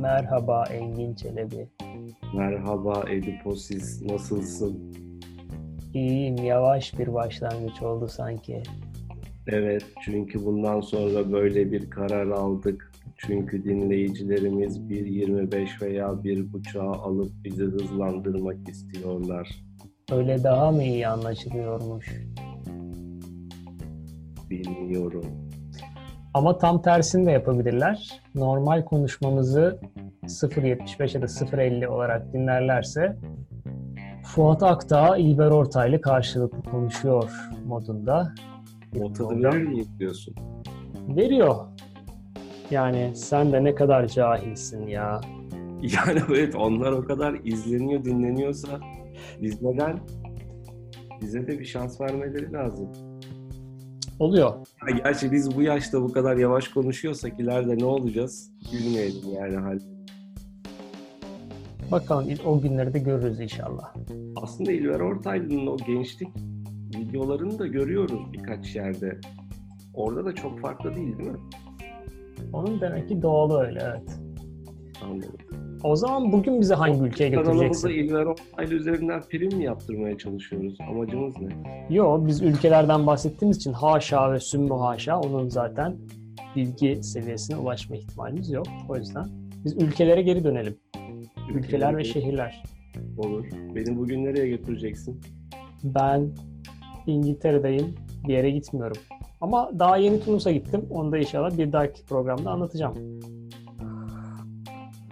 Merhaba Engin Çelebi. Merhaba Ediposis, nasılsın? İyiyim, yavaş bir başlangıç oldu sanki. Evet, çünkü bundan sonra böyle bir karar aldık. Çünkü dinleyicilerimiz 1.25 veya 1.5'a alıp bizi hızlandırmak istiyorlar. Öyle daha mı iyi anlaşılıyormuş? Bilmiyorum. Ama tam tersini de yapabilirler. Normal konuşmamızı 0.75 ya da 0.50 olarak dinlerlerse Fuat Akdağ, İlber Ortaylı karşılıklı konuşuyor modunda. O tadı verir mi diyorsun? Veriyor. Yani sen de ne kadar cahilsin ya. Yani evet onlar o kadar izleniyor, dinleniyorsa biz neden? Bize de bir şans vermeleri lazım. Oluyor. Ya gerçi biz bu yaşta bu kadar yavaş konuşuyorsak ileride ne olacağız? Bilmeyelim yani hal. Bakalım o günleri de görürüz inşallah. Aslında İlber Ortaylı'nın o gençlik videolarını da görüyoruz birkaç yerde. Orada da çok farklı değil değil mi? Onun demek ki doğalı öyle evet. Anladım. O zaman bugün bizi hangi ülkeye götüreceksin? İlber Ortaylı üzerinden prim mi yaptırmaya çalışıyoruz? Amacımız ne? Yo biz ülkelerden bahsettiğimiz için haşa ve sümmü haşa onun zaten bilgi seviyesine ulaşma ihtimalimiz yok. O yüzden biz ülkelere geri dönelim. Ülkeler ve şehirler. Olur. Beni bugün nereye götüreceksin? Ben İngiltere'deyim. Bir yere gitmiyorum. Ama daha yeni Tunus'a gittim. Onu da inşallah bir dahaki programda anlatacağım.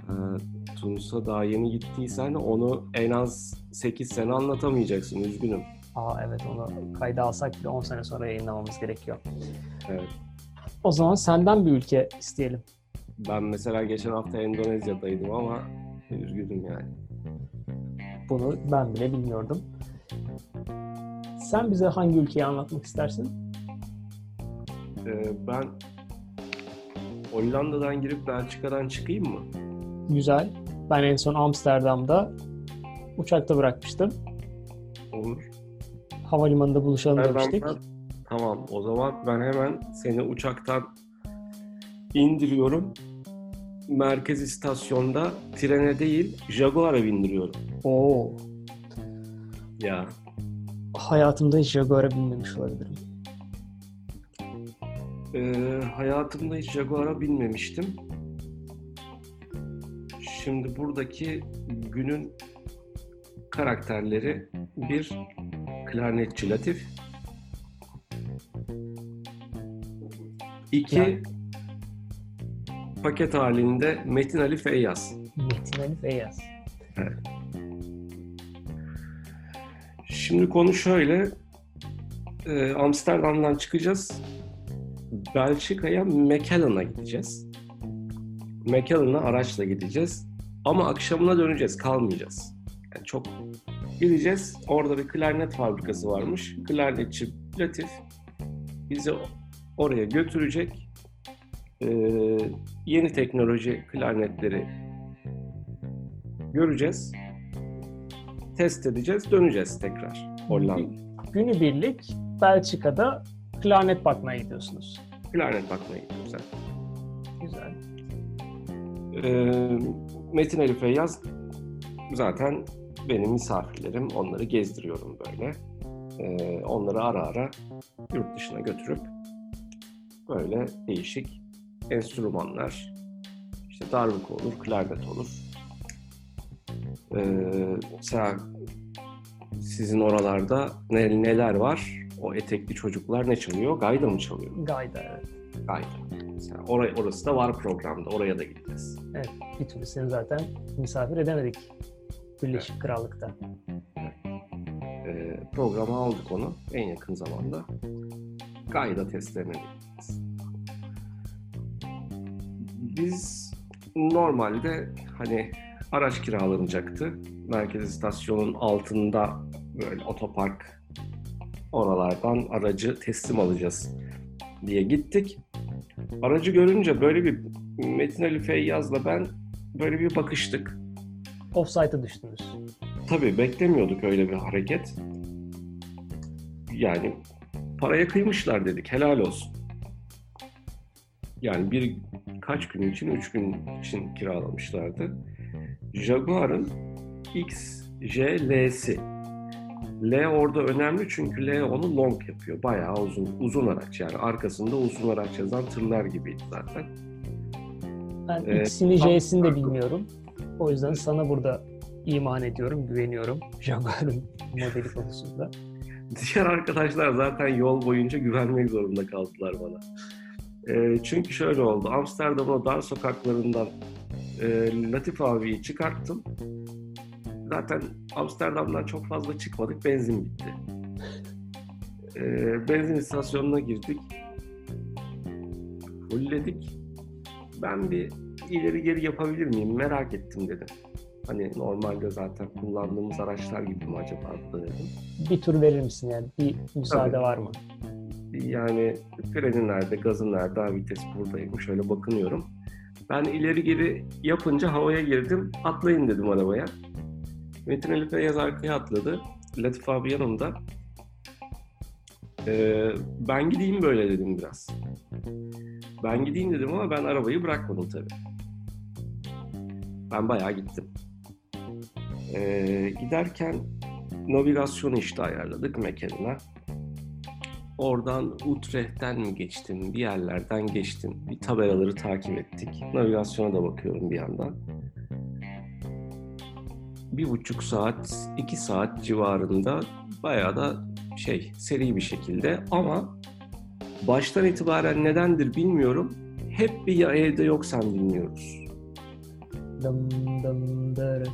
Ee, Tunus'a daha yeni gittiysen onu en az 8 sene anlatamayacaksın. Üzgünüm. Aa evet onu kayda alsak bile 10 sene sonra yayınlamamız gerekiyor. Evet. O zaman senden bir ülke isteyelim. Ben mesela geçen hafta Endonezya'daydım ama üzgünüm yani. Bunu ben bile bilmiyordum. Sen bize hangi ülkeyi anlatmak istersin? Ee, ben Hollanda'dan girip Belçika'dan çıkayım mı? Güzel. Ben en son Amsterdam'da uçakta bırakmıştım. Olur. Havalimanında buluşalım demiştik. Amsterdam'dan- Tamam o zaman ben hemen seni uçaktan indiriyorum. Merkez istasyonda trene değil Jaguar'a bindiriyorum. Oo, Ya hayatımda hiç Jaguar'a binmemiş olabilirim. Ee, hayatımda hiç Jaguar'a binmemiştim. Şimdi buradaki günün karakterleri bir klarnetçi Latif. İki Yani. paket halinde Metin Ali Feyyaz. Metin Ali Feyyaz. Şimdi konu şöyle. Ee, Amsterdam'dan çıkacağız. Belçika'ya Mechellen'a gideceğiz. Mechellen'a araçla gideceğiz. Ama akşamına döneceğiz, kalmayacağız. Yani çok gideceğiz. Orada bir klarnet fabrikası varmış. Klarnetçi Latif bizi oraya götürecek. Ee, yeni teknoloji klarnetleri göreceğiz test edeceğiz, döneceğiz tekrar Hollanda. Günübirlik Belçika'da klarnet bakmaya gidiyorsunuz. Klarnet bakmaya gidiyoruz. Güzel. Ee, Metin Ali Feyyaz zaten benim misafirlerim. Onları gezdiriyorum böyle. Ee, onları ara ara yurt dışına götürüp böyle değişik enstrümanlar, işte darbuka olur, klarnet olur. Ee, mesela sizin oralarda ne, neler var? O etekli çocuklar ne çalıyor? Gayda mı çalıyor? Gayda evet. Gayda. Mesela oraya, orası da var programda. Oraya da gideceğiz. Evet. Bir türlü seni zaten misafir edemedik. Birleşik Krallık'ta. Ee, programa aldık onu en yakın zamanda. Gayda testlerine gideceğiz. Biz normalde hani araç kiralanacaktı. Merkez istasyonun altında böyle otopark oralardan aracı teslim alacağız diye gittik. Aracı görünce böyle bir Metin Ali Feyyaz'la ben böyle bir bakıştık. Offside'a düştünüz. Tabii beklemiyorduk öyle bir hareket. Yani paraya kıymışlar dedik helal olsun. Yani bir kaç gün için, üç gün için kiralamışlardı. Jaguar'ın XJL'si. L orada önemli çünkü L onu long yapıyor. Bayağı uzun, uzun araç yani. Arkasında uzun araç yazan tırlar gibiydi zaten. Ben Ee, X'ini J'sini de bilmiyorum. O yüzden sana burada iman ediyorum, güveniyorum Jaguar'ın modeli konusunda. Diğer arkadaşlar zaten yol boyunca güvenmek zorunda kaldılar bana. Ee, çünkü şöyle oldu. Amsterdam'ın o dar sokaklarından e, Latif abiyi çıkarttım. Zaten Amsterdam'dan çok fazla çıkmadık. Benzin bitti. Ee, benzin istasyonuna girdik. Fullledik. Ben bir ileri geri yapabilir miyim? Merak ettim dedim. Hani normalde zaten kullandığımız araçlar gibi mi acaba dedim. Bir tur verir misin yani? Bir müsaade Tabii. var mı? Yani freni nerede, gazı nerede, ha, vites buradayım. Şöyle bakınıyorum. Ben ileri geri yapınca havaya girdim. Atlayın dedim arabaya. Metin Ali Feyyaz arkaya atladı. Latif abi yanımda. Ee, ben gideyim böyle dedim biraz. Ben gideyim dedim ama ben arabayı bırakmadım tabii. Ben bayağı gittim. Ee, giderken navigasyonu işte ayarladık mekanına. Oradan Utrecht'ten mi geçtim, bir yerlerden geçtim. Bir tabelaları takip ettik. Navigasyona da bakıyorum bir yandan. Bir buçuk saat, iki saat civarında bayağı da şey, seri bir şekilde ama baştan itibaren nedendir bilmiyorum. Hep bir ya evde yoksan dinliyoruz. Dım dım dırı.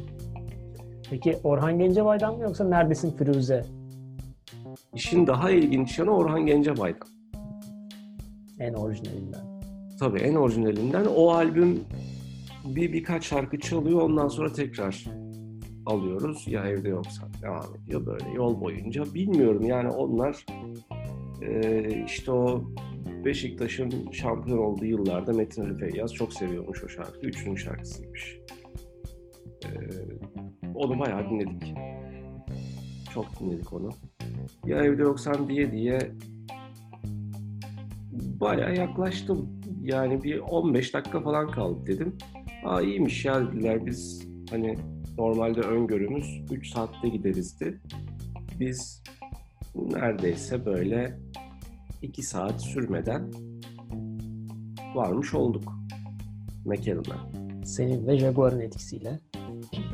Peki Orhan Gencebay'dan mı yoksa Neredesin Firuze? İşin daha ilginç yanı Orhan Gencebay'dan. En orijinalinden. Tabii en orijinalinden o albüm bir birkaç şarkı çalıyor ondan sonra tekrar alıyoruz. Ya evde yoksa devam ediyor böyle yol boyunca. Bilmiyorum yani onlar işte o Beşiktaş'ın şampiyon olduğu yıllarda Metin Ali Feyyaz çok seviyormuş o şarkı. Üçünün şarkısıymış. E, onu bayağı dinledik. Çok dinledik onu. Ya evde yoksan diye diye bayağı yaklaştım. Yani bir 15 dakika falan kaldı dedim. Aa iyiymiş ya dediler biz hani normalde öngörümüz 3 saatte giderizdi. Biz neredeyse böyle 2 saat sürmeden varmış olduk mekanına. Senin ve Jaguar'ın etkisiyle.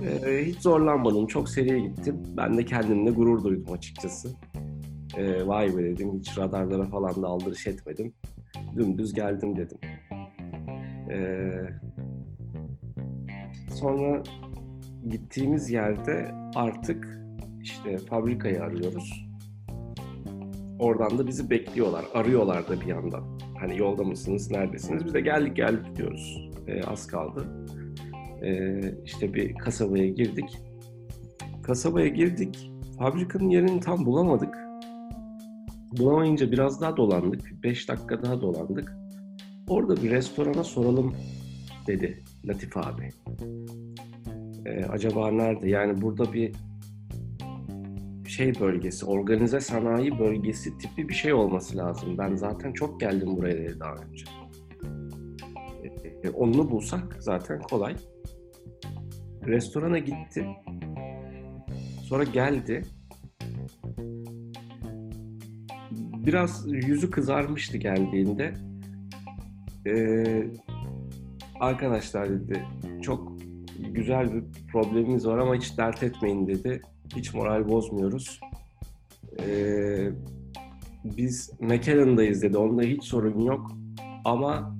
Ee, hiç zorlanmadım. Çok seriye gittim. Ben de kendimle gurur duydum açıkçası. Ee, vay be dedim. Hiç radarlara falan da aldırış etmedim. Dümdüz geldim dedim. Ee, sonra gittiğimiz yerde artık işte fabrikayı arıyoruz. Oradan da bizi bekliyorlar. Arıyorlar da bir yandan. Hani yolda mısınız, neredesiniz? Biz de geldik geldik diyoruz. Ee, az kaldı. Ee, işte bir kasabaya girdik. Kasabaya girdik. Fabrikanın yerini tam bulamadık. Bulamayınca biraz daha dolandık. 5 dakika daha dolandık. Orada bir restorana soralım dedi Latif abi. Ee, acaba nerede? Yani burada bir şey bölgesi, organize sanayi bölgesi tipi bir şey olması lazım. Ben zaten çok geldim buraya daha önce. Ee, onu bulsak zaten kolay. Restorana gitti. Sonra geldi. Biraz yüzü kızarmıştı geldiğinde. Ee, arkadaşlar dedi çok güzel bir problemimiz var ama hiç dert etmeyin dedi. Hiç moral bozmuyoruz. Ee, biz McAllen'dayız dedi. Onda hiç sorun yok. Ama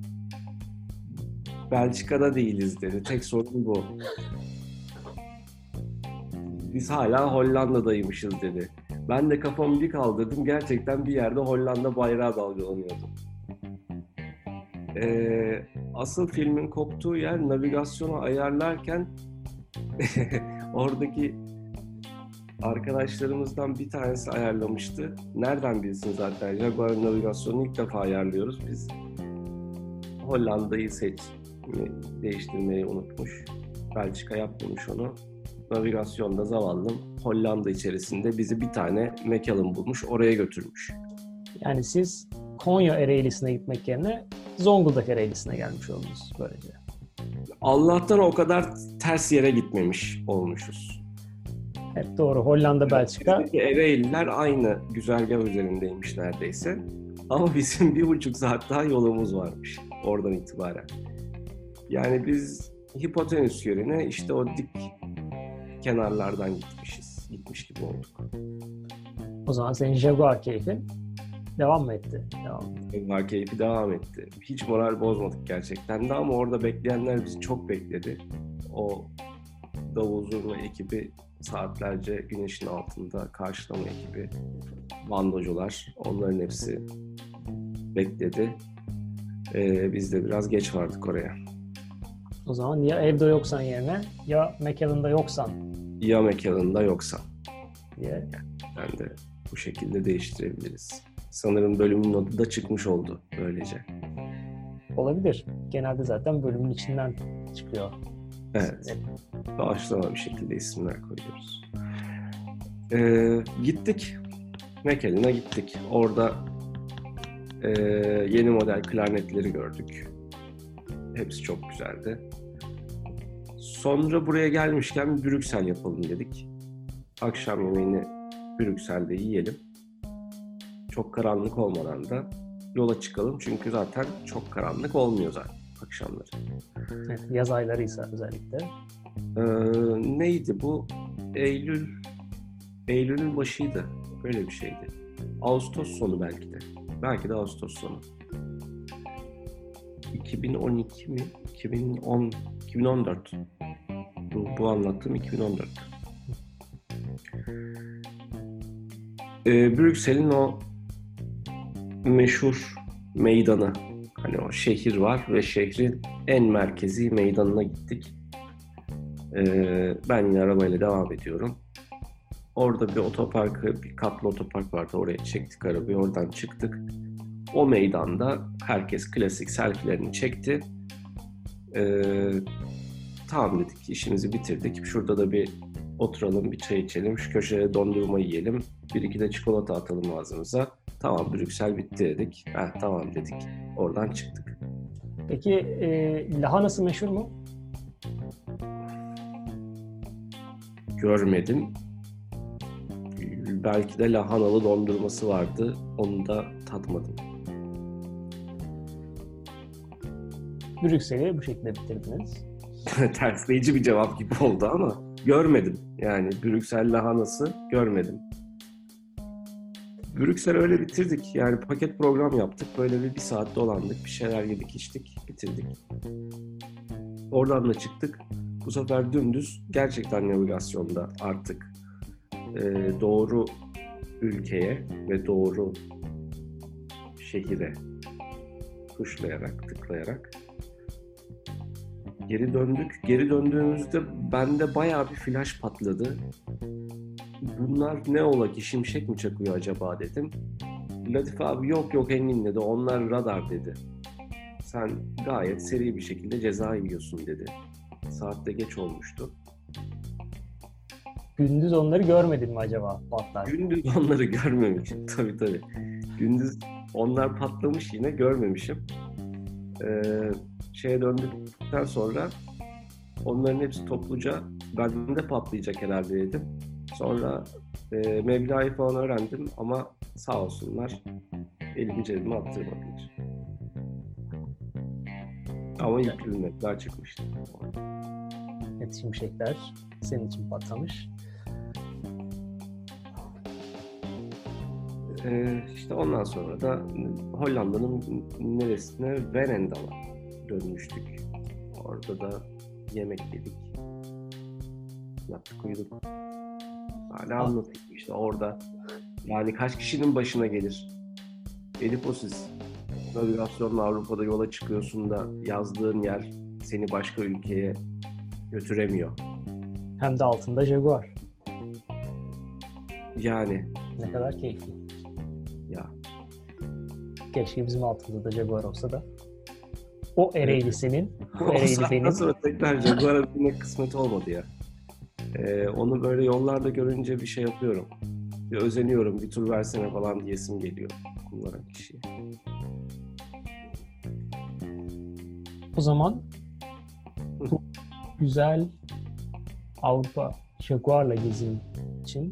Belçika'da değiliz dedi. Tek sorun bu. Biz hala Hollanda'daymışız dedi. Ben de kafamı bir kaldırdım. Gerçekten bir yerde Hollanda bayrağı dalgalanıyordu. Ee, asıl filmin koptuğu yer navigasyonu ayarlarken oradaki arkadaşlarımızdan bir tanesi ayarlamıştı. Nereden bilsin zaten? Jaguar navigasyonunu ilk defa ayarlıyoruz. Biz Hollanda'yı seç değiştirmeyi unutmuş. Belçika yapmamış onu. Navigasyonda zavallım Hollanda içerisinde bizi bir tane Macallan bulmuş. Oraya götürmüş. Yani siz Konya Ereğlisi'ne gitmek yerine Zonguldak Ereğlisi'ne gelmiş oldunuz böylece. Allah'tan o kadar ters yere gitmemiş olmuşuz. Hep doğru. Hollanda, Belçika. Ereğliler aynı güzergah üzerindeymiş neredeyse. Ama bizim bir buçuk saat daha yolumuz varmış oradan itibaren. Yani biz hipotenüs yerine işte o dik kenarlardan gitmişiz. Gitmiş gibi olduk. O zaman senin Jaguar keyfin devam mı etti? Devam? Jaguar keyfi devam etti. Hiç moral bozmadık gerçekten de ama orada bekleyenler bizi çok bekledi. O davul zurna ekibi saatlerce güneşin altında karşılama ekibi, bandocular onların hepsi bekledi. Ee, biz de biraz geç vardık oraya. O zaman ya evde yoksan yerine ya McAllen'da yoksan Ya mekanında yoksa. diye. Ben de bu şekilde değiştirebiliriz. Sanırım bölümün adı da çıkmış oldu böylece. Olabilir. Genelde zaten bölümün içinden çıkıyor. Evet. Doğaçlama bir şekilde isimler koyuyoruz. Ee, gittik. Mekelin'e gittik. Orada e, yeni model klarnetleri gördük. Hepsi çok güzeldi. Sonra buraya gelmişken Brüksel yapalım dedik. Akşam yemeğini Brüksel'de yiyelim. Çok karanlık olmadan da yola çıkalım. Çünkü zaten çok karanlık olmuyor zaten akşamları. Evet, yaz aylarıysa özellikle. Ee, neydi bu? Eylül, Eylül'ün başıydı. Öyle bir şeydi. Ağustos sonu belki de. Belki de Ağustos sonu. 2012 mi? 2010, 2014. Bu, bu anlattığım 2014. Ee, Brüksel'in o meşhur meydanı, hani o şehir var ve şehrin en merkezi meydanına gittik. Ee, ben yine arabayla devam ediyorum. Orada bir otoparkı, bir katlı otopark vardı. Oraya çektik arabayı, oradan çıktık. O meydanda herkes klasik selfilerini çekti. Ee, tamam dedik, işimizi bitirdik. Şurada da bir oturalım, bir çay içelim, şu köşeye dondurma yiyelim. Bir iki de çikolata atalım ağzımıza. Tamam Brüksel bitti dedik. Heh, tamam dedik. Oradan çıktık. Peki e, lahanası meşhur mu? görmedim. Belki de lahanalı dondurması vardı. Onu da tatmadım. Brüksel'i bu şekilde bitirdiniz. Tersleyici bir cevap gibi oldu ama görmedim. Yani Brüksel lahanası görmedim. Brüksel öyle bitirdik. Yani paket program yaptık. Böyle bir, bir saat dolandık. Bir şeyler yedik içtik. Bitirdik. Oradan da çıktık. Bu sefer dümdüz gerçekten navigasyonda artık e, doğru ülkeye ve doğru şehire tuşlayarak, tıklayarak geri döndük. Geri döndüğümüzde bende bayağı bir flash patladı. Bunlar ne ola ki şimşek mi çakıyor acaba dedim. Latif abi yok yok Engin dedi onlar radar dedi. Sen gayet seri bir şekilde ceza yiyorsun dedi. Saatte geç olmuştu. Gündüz onları görmedin mi acaba patlar? Gündüz onları görmemişim. Tabii tabii. Gündüz onlar patlamış yine görmemişim. Ee, şeye döndükten sonra onların hepsi topluca bende patlayacak herhalde dedim. Sonra e, Mevla'yı falan öğrendim ama sağ olsunlar elimi cebime attırmadılar. Ama ilk hürmetler çıkmıştı. Evet şimşekler senin için patlamış. Ee, işte ondan sonra da Hollanda'nın neresine Venendal'a dönmüştük. Orada da yemek yedik. Yattık uyuduk. Hala anlatayım işte orada. Yani kaç kişinin başına gelir? Ediposiz. Navigasyonla Avrupa'da yola çıkıyorsun da yazdığın yer seni başka ülkeye götüremiyor. Hem de altında Jaguar. Yani Ne kadar keyifli. ya Keşke bizim altımızda da Jaguar olsa da. O Ereğli senin, bu o Ereğli benim. sonra tekrar Jaguar'a binmek kısmet olmadı ya. Ee, onu böyle yollarda görünce bir şey yapıyorum. Bir özeniyorum, bir tur versene falan diyesim geliyor kullanan kişiye. O zaman bu güzel Avrupa Jaguar'la gezin için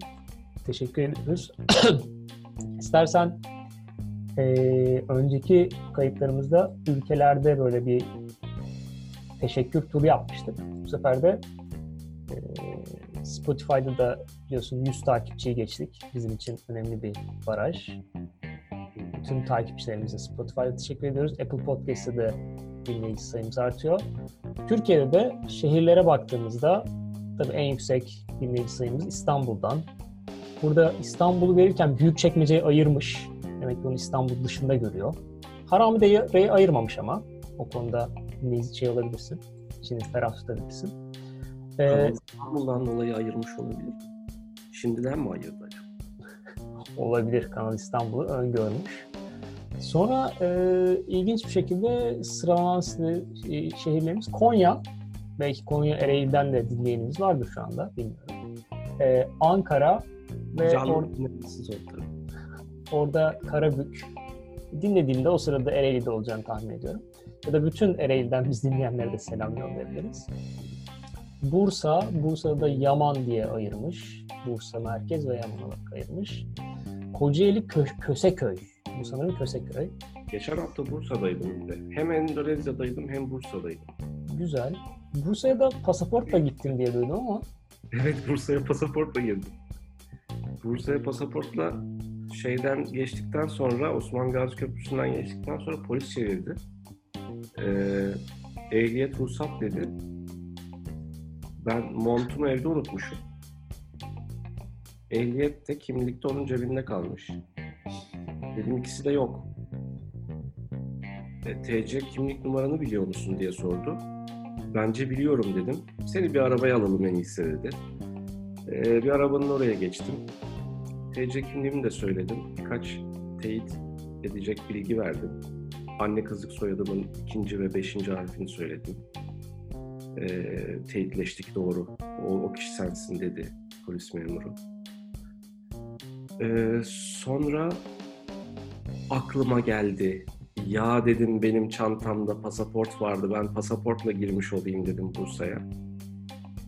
teşekkür ediyoruz. İstersen e, önceki kayıtlarımızda ülkelerde böyle bir teşekkür turu yapmıştık. Bu sefer de Spotify'da da biliyorsun 100 takipçiyi geçtik. Bizim için önemli bir baraj. Tüm takipçilerimize Spotify'da teşekkür ediyoruz. Apple Podcast'ta da dinleyici sayımız artıyor. Türkiye'de de şehirlere baktığımızda tabii en yüksek dinleyici sayımız İstanbul'dan. Burada İstanbul'u verirken Büyükçekmece'yi ayırmış. Demek ki onu İstanbul dışında görüyor. Haramide'yi ayırmamış ama. O konuda dinleyici şey olabilirsin. Şimdi ferah tutabilirsin. Ee, İstanbul'dan dolayı ayırmış olabilir. Şimdiden mi ayırdı acaba? olabilir. Kanal İstanbul'u öngörmüş. Sonra e, ilginç bir şekilde sıralanan şehirlerimiz Konya. Belki Konya Ereğli'den de dinleyenimiz vardır şu anda. Bilmiyorum. E, Ankara ve Canlı or- orada Karabük. Dinlediğimde o sırada Ereğli'de olacağını tahmin ediyorum. Ya da bütün Ereğli'den biz dinleyenlere de selam yollayabiliriz. Bursa, Bursa'da Yaman diye ayırmış. Bursa merkez ve Yaman olarak ayırmış. Kocaeli Kö- Köseköy. Bu sanırım Köseköy. Geçen hafta Bursa'daydım bir de. Hem Endonezya'daydım hem Bursa'daydım. Güzel. Bursa'ya da pasaportla gittim diye duydum ama. Evet Bursa'ya pasaportla girdim. Bursa'ya pasaportla şeyden geçtikten sonra Osman Gazi Köprüsü'nden geçtikten sonra polis çevirdi. Ee, ehliyet ruhsat dedi. Ben montumu evde unutmuşum. Ehliyet de kimlikte onun cebinde kalmış. Dedim ikisi de yok. E, TC kimlik numaranı biliyor musun diye sordu. Bence biliyorum dedim. Seni bir arabaya alalım en iyisi dedi. E, bir arabanın oraya geçtim. TC kimliğimi de söyledim. Birkaç teyit edecek bilgi verdim. Anne kızlık soyadımın ikinci ve beşinci harfini söyledim. E, teyitleştik doğru. O, o kişi sensin dedi polis memuru. E, sonra aklıma geldi. Ya dedim benim çantamda pasaport vardı. Ben pasaportla girmiş olayım dedim Bursa'ya.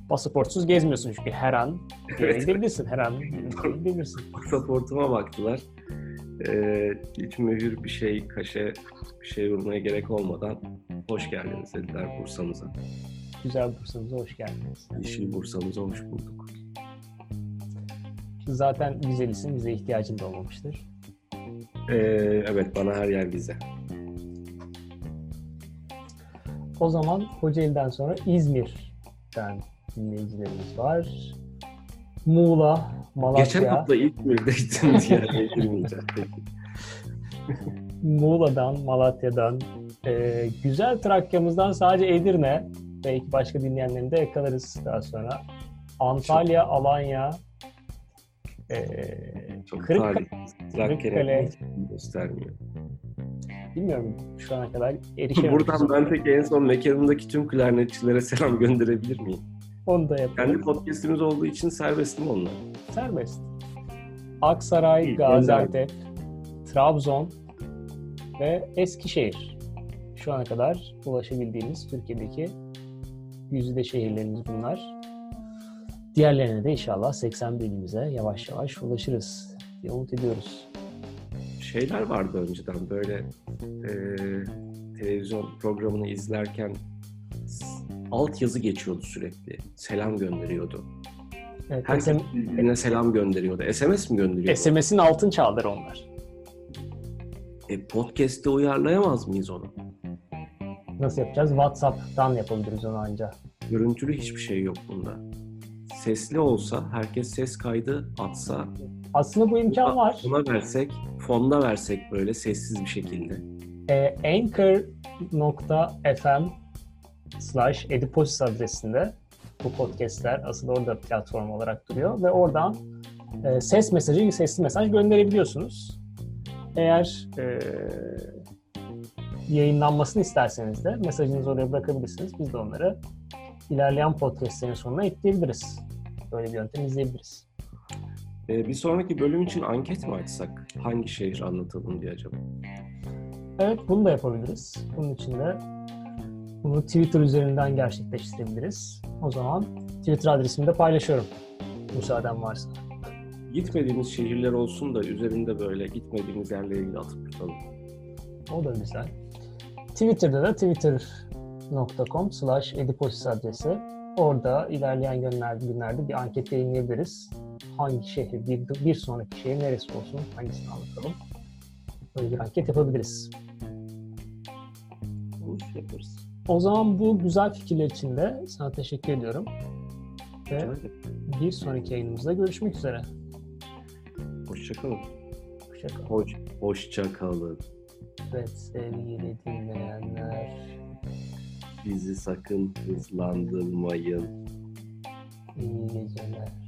Pasaportsuz gezmiyorsun çünkü her an Evet. gidebilirsin. Her an gidebilirsin. Pasaportuma baktılar. Ee, hiç mühür bir şey, kaşe bir şey vurmaya gerek olmadan hoş geldiniz dediler Bursa'mıza. Güzel Bursa'mıza hoş geldiniz. Yeşil Bursa'mıza hoş bulduk. Zaten güzelisin, bize ihtiyacın da olmamıştır. Ee, evet bana her yer vize. O zaman Kocaeli'den sonra İzmir'den dinleyicilerimiz var. Muğla, Malatya. Geçen hafta girmeyeceğim peki. Muğla'dan, Malatya'dan, e, güzel Trakya'mızdan sadece Edirne, belki başka dinleyenlerini de yakalarız daha sonra. Antalya, Alanya, e, Çok Kırıkkale, göstermiyor. bilmiyorum şu ana kadar erişememişiz. Buradan ben peki en son mekanımdaki tüm klarnetçilere selam gönderebilir miyim? Onu da Kendi yapalım. podcastimiz olduğu için serbest mi onlar? Serbest. Aksaray, İyi, Gaziantep, Trabzon ve Eskişehir. Şu ana kadar ulaşabildiğimiz Türkiye'deki yüzde şehirlerimiz bunlar. Diğerlerine de inşallah 81 ilimize yavaş yavaş ulaşırız diye umut ediyoruz. Şeyler vardı önceden böyle e, televizyon programını izlerken alt yazı geçiyordu sürekli. Selam gönderiyordu. Evet, Herkes birbirine selam gönderiyordu. SMS mi gönderiyordu? SMS'in altın çağları onlar. E, podcast'te uyarlayamaz mıyız onu? Nasıl yapacağız? WhatsApp'tan yapabiliriz onu ancak. Görüntülü hiçbir şey yok bunda. Sesli olsa, herkes ses kaydı atsa, Aslında bu imkan var. ona versek, fonda versek böyle sessiz bir şekilde. e, anchor.fm slash ediposis adresinde bu podcastler asıl orada platform olarak duruyor ve oradan e, ses mesajı, sesli mesaj gönderebiliyorsunuz. Eğer e, yayınlanmasını isterseniz de mesajınızı oraya bırakabilirsiniz. Biz de onları ilerleyen podcastlerin sonuna ekleyebiliriz. Böyle bir yöntem izleyebiliriz. E, bir sonraki bölüm için anket mi açsak? Hangi şehir anlatalım diye acaba? Evet bunu da yapabiliriz. Bunun için de Bunu Twitter üzerinden gerçekleştirebiliriz. O zaman Twitter adresimi de paylaşıyorum. Müsaaden varsa. Gitmediğimiz şehirler olsun da üzerinde böyle gitmediğimiz yerlere ilgili atıp tutalım. O da güzel. Twitter'da da twitter.com slash ediposis adresi. Orada ilerleyen günlerde, günlerde bir anket yayınlayabiliriz. Hangi şehir, bir, bir sonraki şehir neresi olsun, hangisini anlatalım. Böyle bir anket yapabiliriz. Olur yaparız. O zaman bu güzel fikirler için de sana teşekkür ediyorum. Ve bir sonraki yayınımızda görüşmek üzere. Hoşçakalın. Hoşçakalın. Hoş, hoşça kalın. Evet sevgili dinleyenler. Bizi sakın hızlandırmayın. iyi geceler.